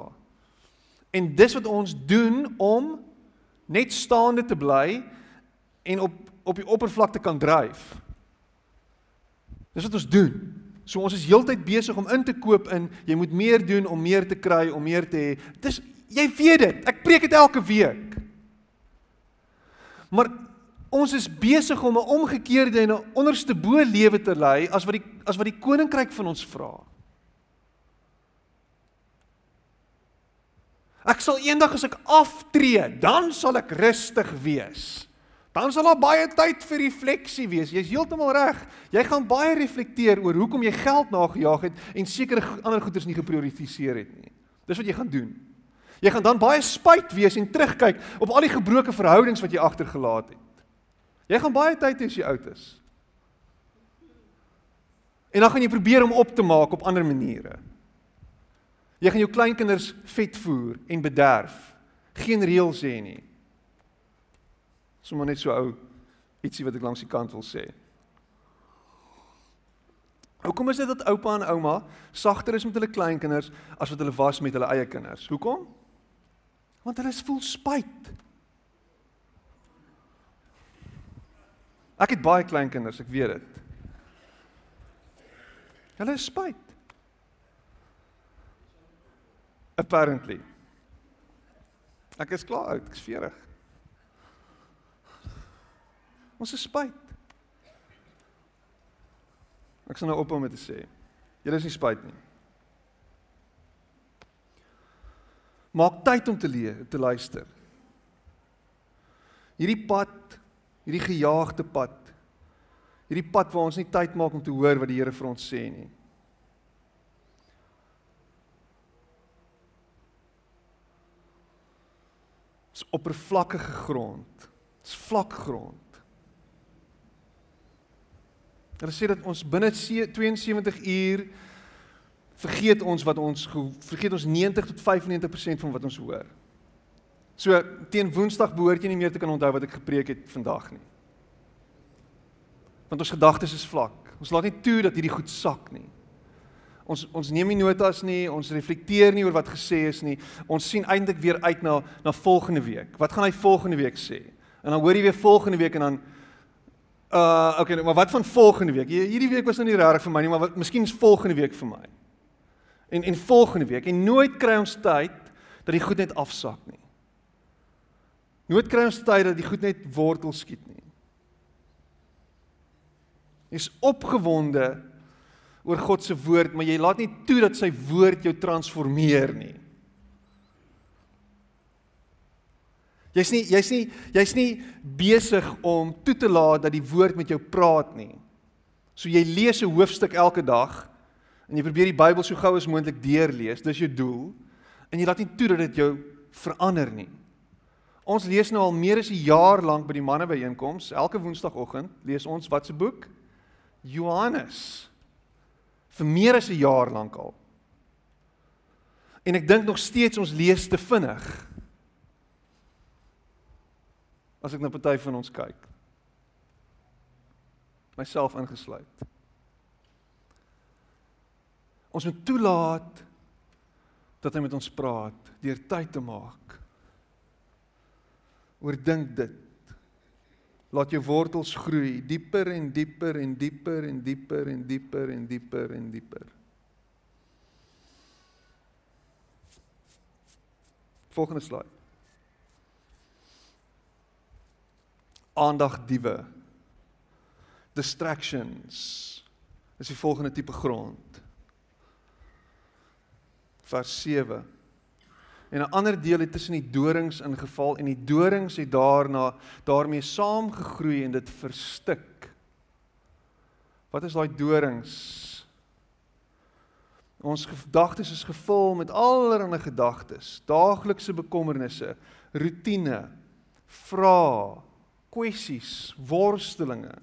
En dis wat ons doen om net staande te bly en op op die oppervlakte kan dryf. Dis wat ons doen. So ons is heeltyd besig om in te koop in jy moet meer doen om meer te kry, om meer te hê. Dis jy weet dit. Ek preek dit elke week. Maar ons is besig om 'n omgekeerde en 'n onderste bo lewe te lei as wat die as wat die koninkryk van ons vra. Ek sal eendag as ek aftree, dan sal ek rustig wees. Dan sal daar baie tyd vir refleksie wees. Jy's heeltemal reg. Jy gaan baie reflekteer oor hoekom jy geld nagejaag het en sekere ander goederes nie geprioritiseer het nie. Dis wat jy gaan doen. Jy gaan dan baie spyt wees en terugkyk op al die gebroke verhoudings wat jy agtergelaat het. Jy gaan baie tyd hê as jy oud is. En dan gaan jy probeer om op te maak op ander maniere. Jy gaan jou kleinkinders vet voer en bederf. Geen reëls hê nie. Sommige net so ou ietsie wat ek langs die kant wil sê. Hoekom is dit dat oupa en ouma sagter is met hulle kleinkinders as wat hulle was met hulle eie kinders? Hoekom? Want hulle is vol spyt. Ek het baie kleinkinders, ek weet dit. Hulle is spyt. Apparently. Ek is klaar oud, ek's 40. Ons is spyt. Ek sal nou ophou met te sê. Julle is nie spyt nie. Maak tyd om te leer, te luister. Hierdie pad, hierdie gejaagde pad. Hierdie pad waar ons nie tyd maak om te hoor wat die Here vir ons sê nie. Dis oppervlakkige grond. Dis vlak grond. Hulle sê dat ons binne 72 uur vergeet ons wat ons vergeet ons 90 tot 95% van wat ons hoor. So teen Woensdag behoort jy nie meer te kan onthou wat ek gepreek het vandag nie. Want ons gedagtes is vlak. Ons laat nie toe dat hierdie goed sak nie. Ons ons neem nie notas nie, ons reflekteer nie oor wat gesê is nie. Ons sien eintlik weer uit na na volgende week. Wat gaan hy volgende week sê? En dan hoor jy weer volgende week en dan Uh okay, maar wat van volgende week? Hierdie week was nou nie reg vir my nie, maar wat miskien is volgende week vir my. En en volgende week en nooit kry ons tyd dat die goed net afsak nie. Nooit kry ons tyd dat die goed net wortel skiet nie. Jy's opgewonde oor God se woord, maar jy laat nie toe dat sy woord jou transformeer nie. Jy's nie jy's nie jy's nie besig om toe te laat dat die woord met jou praat nie. So jy lees 'n hoofstuk elke dag en jy probeer die Bybel so gou as moontlik deurlees. Dis jou doel. En jy laat nie toe dat dit jou verander nie. Ons lees nou al meer as 'n jaar lank by die manne byeenkoms. Elke woensdagoggend lees ons wat se boek? Johannes. Vir meer as 'n jaar lank al. En ek dink nog steeds ons lees te vinnig. As ek na party van ons kyk. Myself ingesluit. Ons moet toelaat dat hy met ons praat deur tyd te maak. Oordink dit. Laat jou wortels groei dieper en dieper en dieper en dieper en dieper en dieper en dieper. Volgende slide. Aandagdiewe. Distractions. Is die volgende tipe grond. Vers 7 en 'n ander deel het tussen die dorings ingeval en die dorings het daarna daarmee saamgegroei en dit verstik. Wat is daai dorings? Ons gedagtes is gevul met allerlei gedagtes, daaglikse bekommernisse, rotine, vrae, kwessies, worstelinge.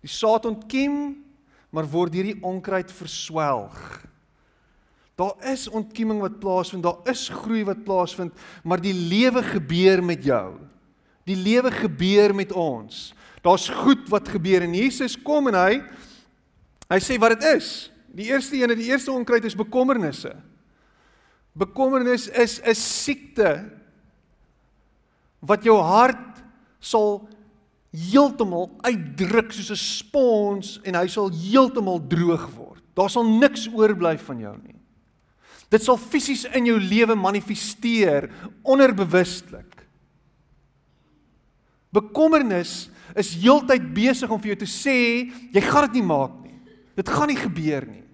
Die saad ontkiem, maar word deur die onkruid verswelg. Daar is ontkieming wat plaasvind, daar is groei wat plaasvind, maar die lewe gebeur met jou. Die lewe gebeur met ons. Daar's goed wat gebeur en Jesus kom en hy hy sê wat dit is. Die eerste een, die eerste onkruid is bekommernisse. Bekommernis is 'n siekte wat jou hart sal heeltemal uitdruk soos 'n spons en hy sal heeltemal droog word. Daar sal niks oorbly van jou nie. Dit sal fisies in jou lewe manifesteer onderbewustelik. Bekommernis is heeltyd besig om vir jou te sê jy gaan dit nie maak nie. Dit gaan nie gebeur nie.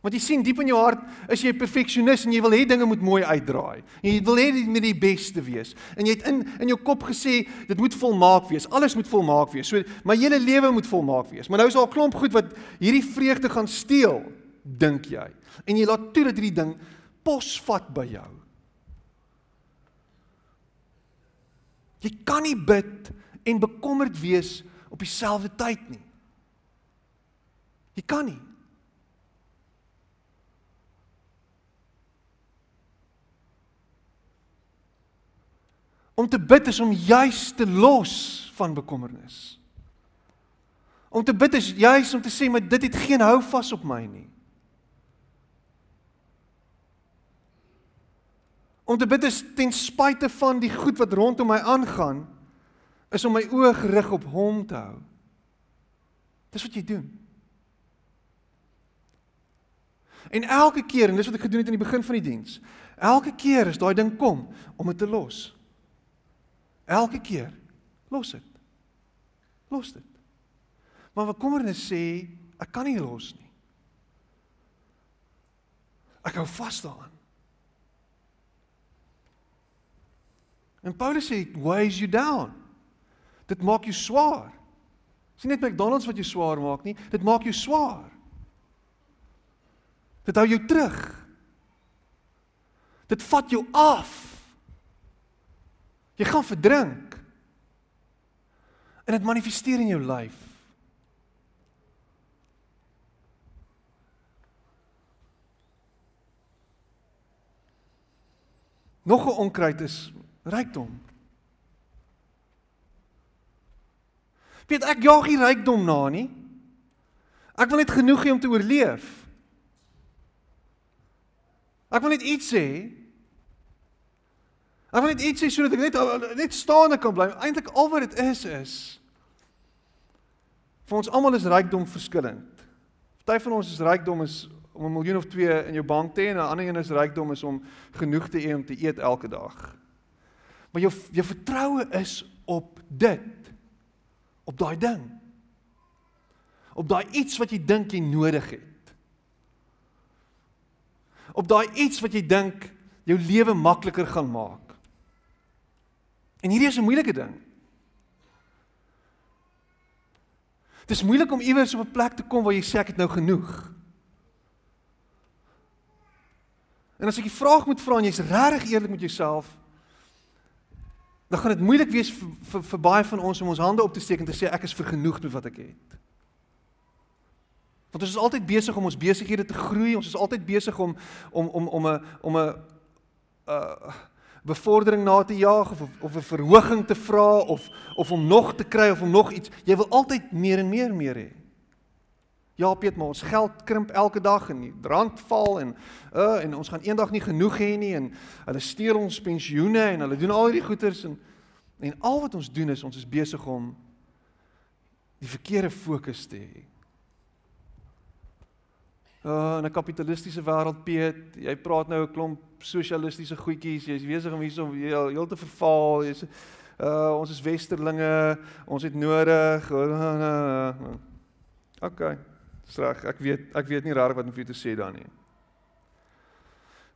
Want jy sien diep in jou hart is jy 'n perfeksionis en jy wil hê dinge moet mooi uitdraai. En jy wil hê dit moet die beste wees. En jy het in in jou kop gesê dit moet volmaak wees. Alles moet volmaak wees. So my hele lewe moet volmaak wees. Maar nou is daar 'n klomp goed wat hierdie vreugde gaan steel, dink jy en jy laat toe dat hierdie ding posvat by jou. Jy kan nie bid en bekommerd wees op dieselfde tyd nie. Jy kan nie. Om te bid is om juis te los van bekommernis. Om te bid is juis om te sê maar dit het geen hou vas op my nie. Om te bid is ten spyte van die goed wat rondom my aangaan, is om my oë gerig op Hom te hou. Dis wat jy doen. En elke keer, en dis wat ek gedoen het in die begin van die diens, elke keer as daai ding kom om dit te los. Elke keer los dit. Los dit. Maar wat kommernis sê, ek kan nie los nie. Ek hou vas daaraan. En Paulus sê weighs you down. Dit maak jou swaar. Dis nie net McDonald's wat jou swaar maak nie, dit maak jou swaar. Dit hou jou terug. Dit vat jou af. Jy gaan verdrink. En dit manifesteer in jou lyf. Nog 'n onkruid is rykdom. Piet, ek jaag nie rykdom na nie. Ek wil net genoeg hê om te oorleef. Ek wil net iets sê. Ek wil net iets sê sodat ek net net staande kan bly. Eintlik al wat dit is is vir ons almal is rykdom verskillend. Party van ons is rykdom is om 'n miljoen of 2 in jou bank te hê en 'n ander een is rykdom is om genoeg te eet om te eet elke dag. Maar jou jou vertroue is op dit. Op daai ding. Op daai iets wat jy dink jy nodig het. Op daai iets wat jy dink jou lewe makliker gaan maak. En hierdie is 'n moeilike ding. Dit is moeilik om iewers op 'n plek te kom waar jy sê ek het nou genoeg. En as ek die vraag moet vra en jy's regtig eerlik met jouself, dan gaan dit moeilik wees vir, vir vir baie van ons om ons hande op te steek en te sê ek is vergenoegd met wat ek het. Want ons is altyd besig om ons besighede te groei, ons is altyd besig om om om om 'n om 'n uh bevordering na te jaag of of 'n verhoging te vra of of om nog te kry of om nog iets. Jy wil altyd meer en meer meer hê. Ja, Piet, maar ons geld krimp elke dag en die rand val en uh en ons gaan eendag nie genoeg hê nie en hulle steel ons pensioene en hulle doen al hierdie goeders en en al wat ons doen is ons is besig om die verkeerde fokus te hê. Uh in 'n kapitalistiese wêreld, Piet, jy praat nou 'n klomp sosialistiese goedjies, jy's besig om hierso heel, heel te verval. Jy's uh ons is westerlinge, ons het nodig. OK. Reg, ek weet ek weet nie regtig wat om vir jou te sê dan nie.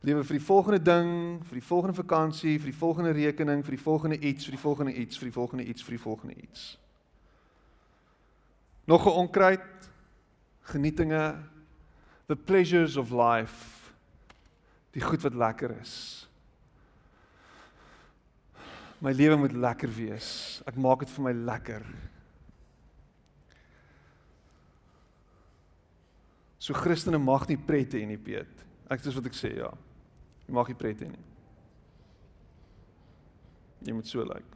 Lewe vir die volgende ding, vir die volgende vakansie, vir die volgende rekening, vir die volgende iets, vir die volgende iets, vir die volgende iets, vir die volgende iets. Nog 'n onkruid genietinge the pleasures of life die goed wat lekker is. My lewe moet lekker wees. Ek maak dit vir my lekker. So Christene mag nie pret hê nie, Piet. Ek dis wat ek sê, ja. Jy mag nie pret hê nie. Jy moet so lyk. Like.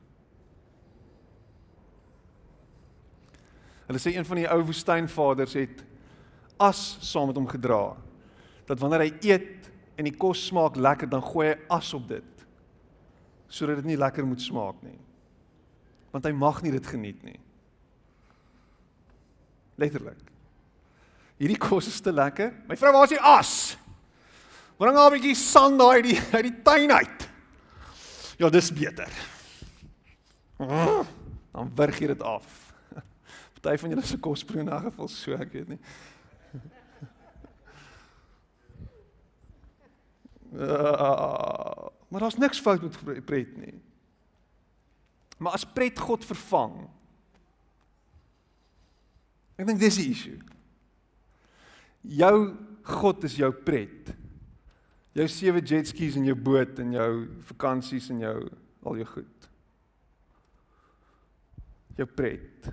Hulle sê een van die ou woestynvaders het as saam met hom gedra. Dat wanneer hy eet, en die kos smaak lekker, dan gooi hy as op dit. Sodat dit nie lekker moet smaak nie. Want hy mag nie dit geniet nie. Letterlik. Hierdie kos is te lekker. My vrou, waar is die as? Bring al 'n bietjie sand daai die uit die tuin uit. Ja, dis beter. Dan wurg jy dit af. Party van julle se kos proe in 'n geval so, ek weet nie. Uh, maar daar's niks fout met pret nie. Maar as pret God vervang. Ek dink dis die issue. Jou God is jou pret. Jou sewe jet skis en jou boot en jou vakansies en jou al jou goed. Jou pret.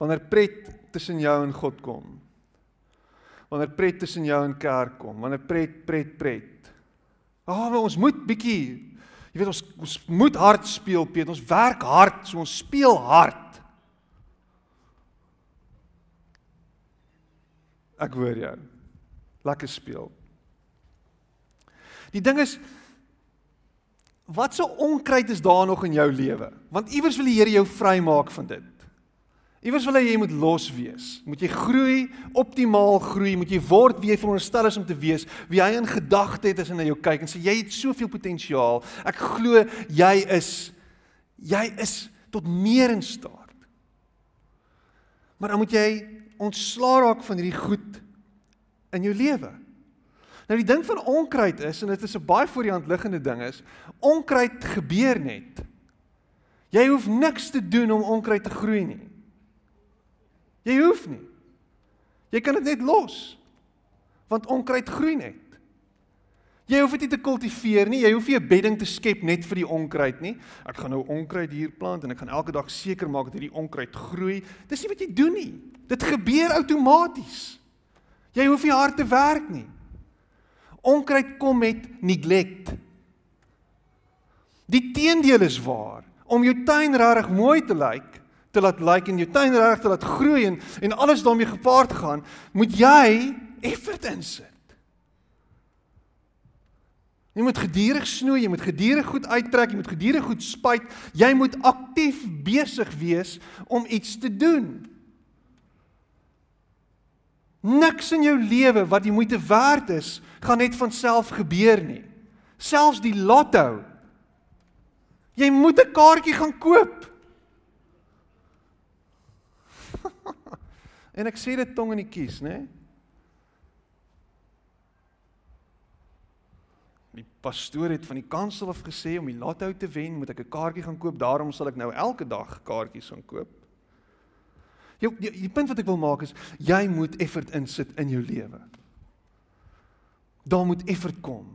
Wanneer pret tussen jou en God kom, wanneer pret tussen jou en kerk kom, wanneer pret pret pret. Ah, oh, ons moet bietjie jy weet ons ons moet hard speel, Piet. Ons werk hard, so ons speel hard. Ek hoor jou. Lekker speel. Die ding is wat so onkruid is daar nog in jou lewe? Want iewers wil die Here jou vrymaak van dit. Iewers wil hy jy moet los wees. Moet jy groei, optimaal groei, moet jy word wie jy veronderstel is om te wees, wie hy in gedagte het as hy na jou kyk en sê jy het soveel potensiaal. Ek glo jy is jy is tot meer in staat. Maar dan moet jy ontslaa raak van hierdie goed in jou lewe. Nou die ding van onkruid is en dit is 'n baie voor die hand liggende ding is, onkruid gebeur net. Jy hoef niks te doen om onkruid te groei nie. Jy hoef nie. Jy kan dit net los. Want onkruid groei net. Jy hoef dit nie te kultiveer nie. Jy hoef nie 'n bedding te skep net vir die onkruid nie. Ek gaan nou onkruid hier plant en ek gaan elke dag seker maak dat hierdie onkruid groei. Dis nie wat jy doen nie. Dit gebeur outomaties. Jy hoef nie hard te werk nie. Onkruid kom met neglect. Die teendeel is waar. Om jou tuin regtig mooi te lyk, te laat lyk like en jou tuin reg te laat groei en en alles daarmee gepaard gaan, moet jy effort insit. Jy moet geduldig snoei, jy moet geduldig goed uittrek, jy moet geduldig goed spuit. Jy moet aktief besig wees om iets te doen. Niks in jou lewe wat die moeite werd is, gaan net van self gebeur nie. Selfs die lotto. Jy moet 'n kaartjie gaan koop. en ek sê dit tong in die kies, né? Die pastoor het van die kansel af gesê om die lotto te wen, moet ek 'n kaartjie gaan koop. Daarom sal ek nou elke dag kaartjies gaan koop. Jou die, die punt wat ek wil maak is jy moet effort insit in jou lewe. Daar moet effort kom.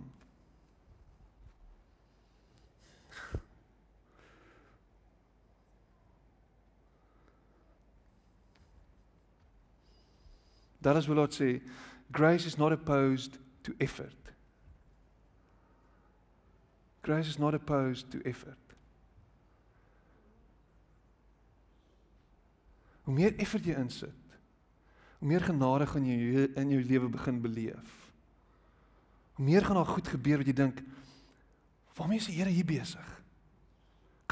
That is what Lord say, grace is not opposed to effort. Grace is not opposed to effort. Hoe meer effort jy insit, hoe meer genade gaan jy in jou lewe begin beleef. Hoe meer gaan daar goed gebeur wat jy dink, waarmee is die Here hier besig?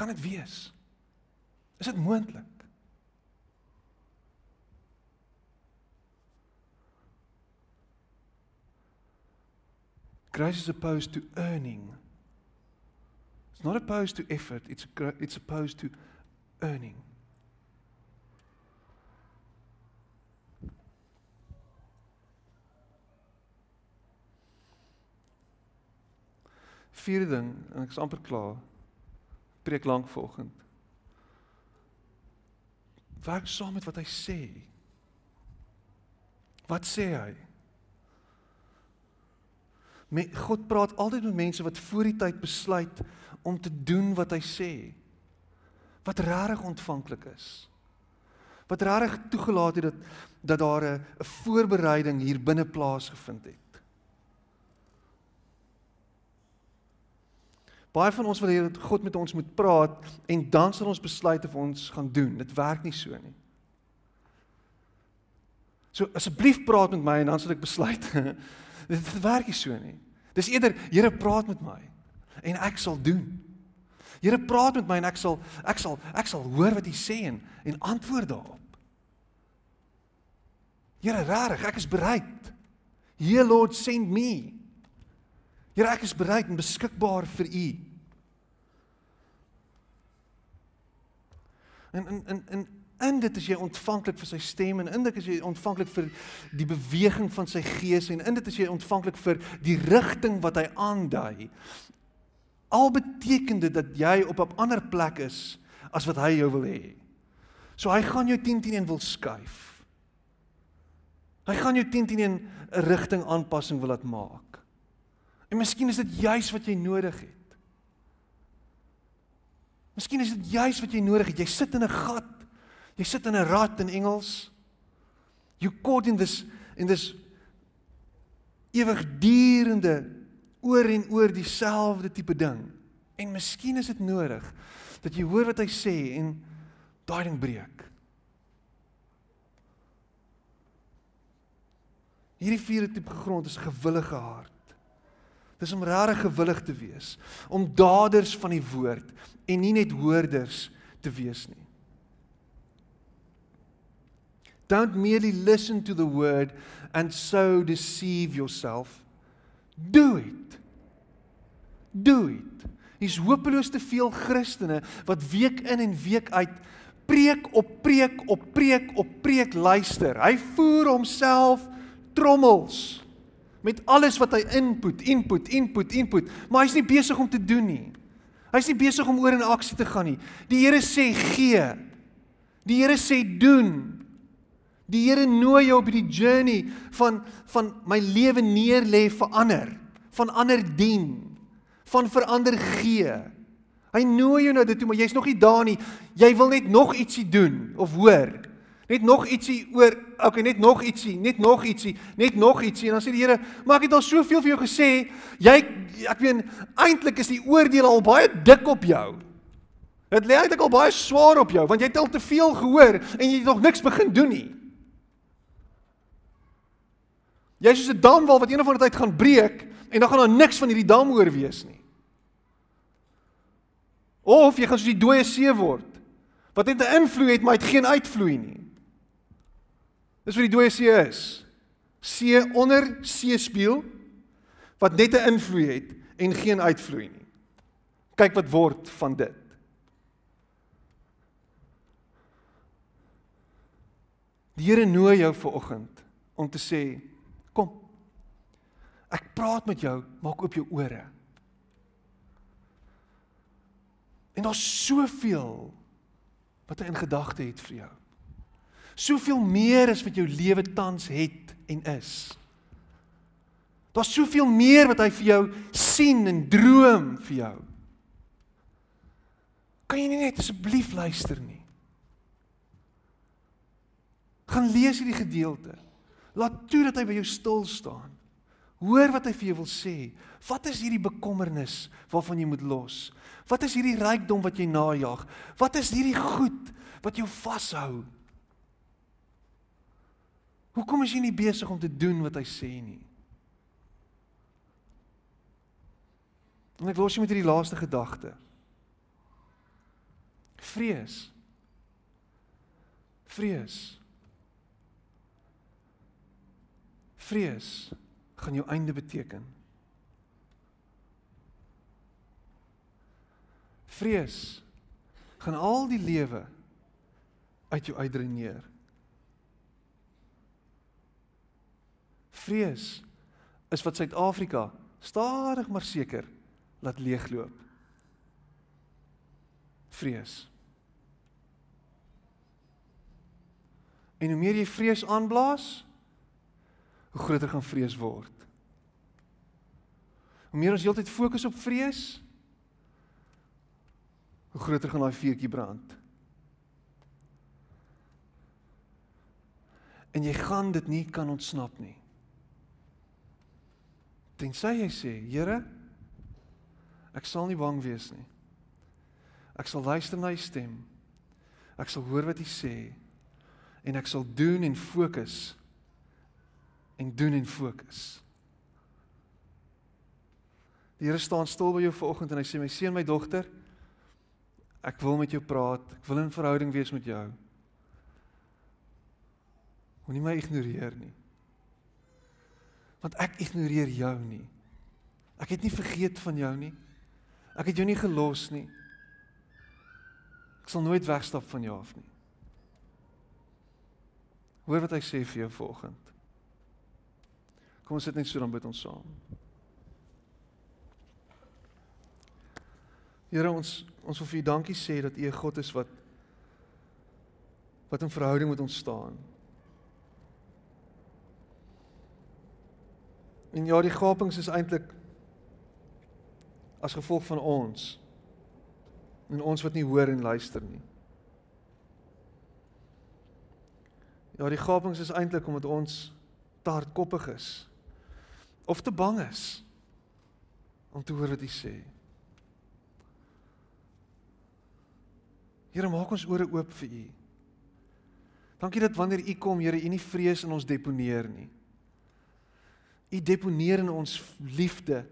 Kan dit wees? Is dit moontlik? Grace is opposed to earning. It's not opposed to effort, it's it's opposed to earning. Vierde ding en ek is amper klaar. Preek lank volgend. Werk saam met wat hy sê. Wat sê hy? Met God praat altyd met mense wat voor die tyd besluit om te doen wat hy sê. Wat regtig ontvanklik is. Wat regtig toegelaat het dat dat daar 'n voorbereiding hier binne plaasgevind het. Baie van ons wil hê dat God met ons moet praat en dan sal ons besluit of ons gaan doen. Dit werk nie so nie. So asseblief praat met my en dan sal ek besluit. dit werk nie so nie. Dis eerder Here praat met my en ek sal doen. Here praat met my en ek sal ek sal ek sal hoor wat hy sê en en antwoord daarop. Here regtig, ek is bereid. Here Lord send me. Here ek is bereid en beskikbaar vir u. En in in in in dit is jy ontvanklik vir sy stem en in dit is jy ontvanklik vir die beweging van sy gees en in dit is jy ontvanklik vir die rigting wat hy aandui. Al beteken dit dat jy op 'n ander plek is as wat hy jou wil hê. So hy gaan jou 10 teen 1 wil skuif. Hy gaan jou 10 teen 1 'n rigting aanpassing wil laat maak. En miskien is dit juis wat jy nodig het. Miskien is dit juis wat jy nodig het. Jy sit in 'n gat. Jy sit in 'n rat in Engels. You caught in this in this ewigdurende oor en oor dieselfde tipe ding. En miskien is dit nodig dat jy hoor wat hy sê en daai ding breek. Hierdie vierde tipe grond is gewillige hart. Dis om regtig gewillig te wees, om daders van die woord en nie net hoorders te wees nie. Don't merely listen to the word and so deceive yourself. Do it. Do it. Is hopeloos te veel Christene wat week in en week uit preek op preek op preek op preek luister. Hy voer homself trommels met alles wat hy input, input, input, input, maar hy's nie besig om te doen nie. Hy's nie besig om oor in aksie te gaan nie. Die Here sê gee. Die Here sê doen. Die Here nooi jou op hierdie journey van van my lewe neer lê vir ander, van ander dien, van verander gee. Hy nooi jou nou dit toe, maar jy's nog nie daar nie. Jy wil net nog ietsie doen of hoor. Net nog ietsie oor, okay, net nog ietsie, net nog ietsie, net nog ietsie en dan sê die Here, maar ek het al soveel vir jou gesê, jy ek weet eintlik is die oordeel al baie dik op jou. Dit lê eintlik al baie swaar op jou want jy het al te veel gehoor en jy het nog niks begin doen nie. Jy is soos 'n damwal wat eendag van die tyd gaan breek en dan gaan daar niks van hierdie dam oor wees nie. Of jy gaan soos die dooie see word wat net 'n invloed het maar het geen uitvloei nie. Dis wat die dooie see is. See onder see spieël wat net 'n invloed het en geen uitvloei nie. Kyk wat word van dit. Die Here nooi jou ver oggend om te sê, kom. Ek praat met jou, maak oop jou ore. En daar's soveel wat hy in gedagte het vir jou. Soveel meer as wat jou lewe tans het en is. Daar's soveel meer wat hy vir jou sien en droom vir jou. Kan jy nie net asseblief luister nie? Gaan lees hierdie gedeelte. Laat toe dat hy by jou stil staan. Hoor wat hy vir jou wil sê. Wat is hierdie bekommernis waarvan jy moet los? Wat is hierdie rykdom wat jy najag? Wat is hierdie goed wat jou vashou? Hoekom is jy nie besig om te doen wat hy sê nie? En ek los jy met hierdie laaste gedagte. Vrees. Vrees. Vrees gaan jou einde beteken. Vrees gaan al die lewe uit jou uitdreineer. Vrees is wat Suid-Afrika stadig maar seker laat leegloop. Vrees. En hoe meer jy vrees aanblaas, hoe groter gaan vrees word. Hoe meer ons heeltyd fokus op vrees, hoe groter gaan daai vuurtjie brand. En jy gaan dit nie kan ontsnap nie. Tensy jy sê, Here, ek sal nie bang wees nie. Ek sal luister na u stem. Ek sal hoor wat u sê en ek sal doen en fokus en doen en fokus. Die Here staan stil by jou vanoggend en hy sê my seun my dogter ek wil met jou praat. Ek wil in verhouding wees met jou. Moenie my ignoreer nie. Want ek ignoreer jou nie. Ek het nie vergeet van jou nie. Ek het jou nie gelos nie. Ek sal nooit wegstap van jou af nie. Hoor wat hy sê vir jou vanoggend. Kom ons sit net so dan bid ons saam. Here ons ons wil vir U dankie sê dat U 'n God is wat wat in verhouding met ons staan. En ja, die gapings is eintlik as gevolg van ons. En ons wat nie hoor en luister nie. Ja, die gapings is eintlik omdat ons te hardkoppig is of te bang is om te hoor wat U sê. Here maak ons ore oop vir U. Dankie dat wanneer U kom, Here, U nie vrees in ons deponeer nie. U deponeer in ons liefde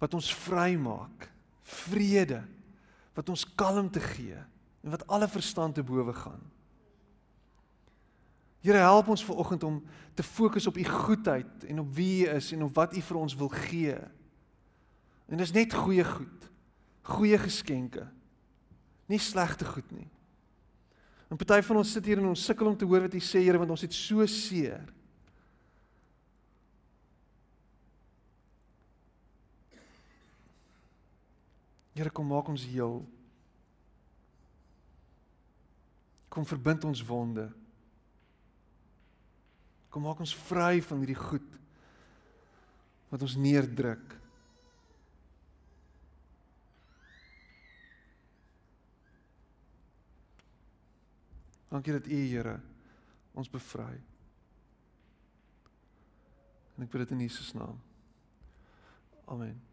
wat ons vry maak, vrede wat ons kalmte gee en wat alle verstand te bowe gaan. Here help ons ver oggend om te fokus op u goedheid en op wie u is en op wat u vir ons wil gee. En dis net goeie goed. Goeie geskenke nie slegte goed nie. En party van ons sit hier en ons sukkel om te hoor wat U sê Here want ons het so seer. Here kom maak ons heel. Kom verbind ons wonde. Kom maak ons vry van hierdie goed wat ons neerdruk. Dankie dat U Here ons bevry. En ek bid dit in Jesus naam. Amen.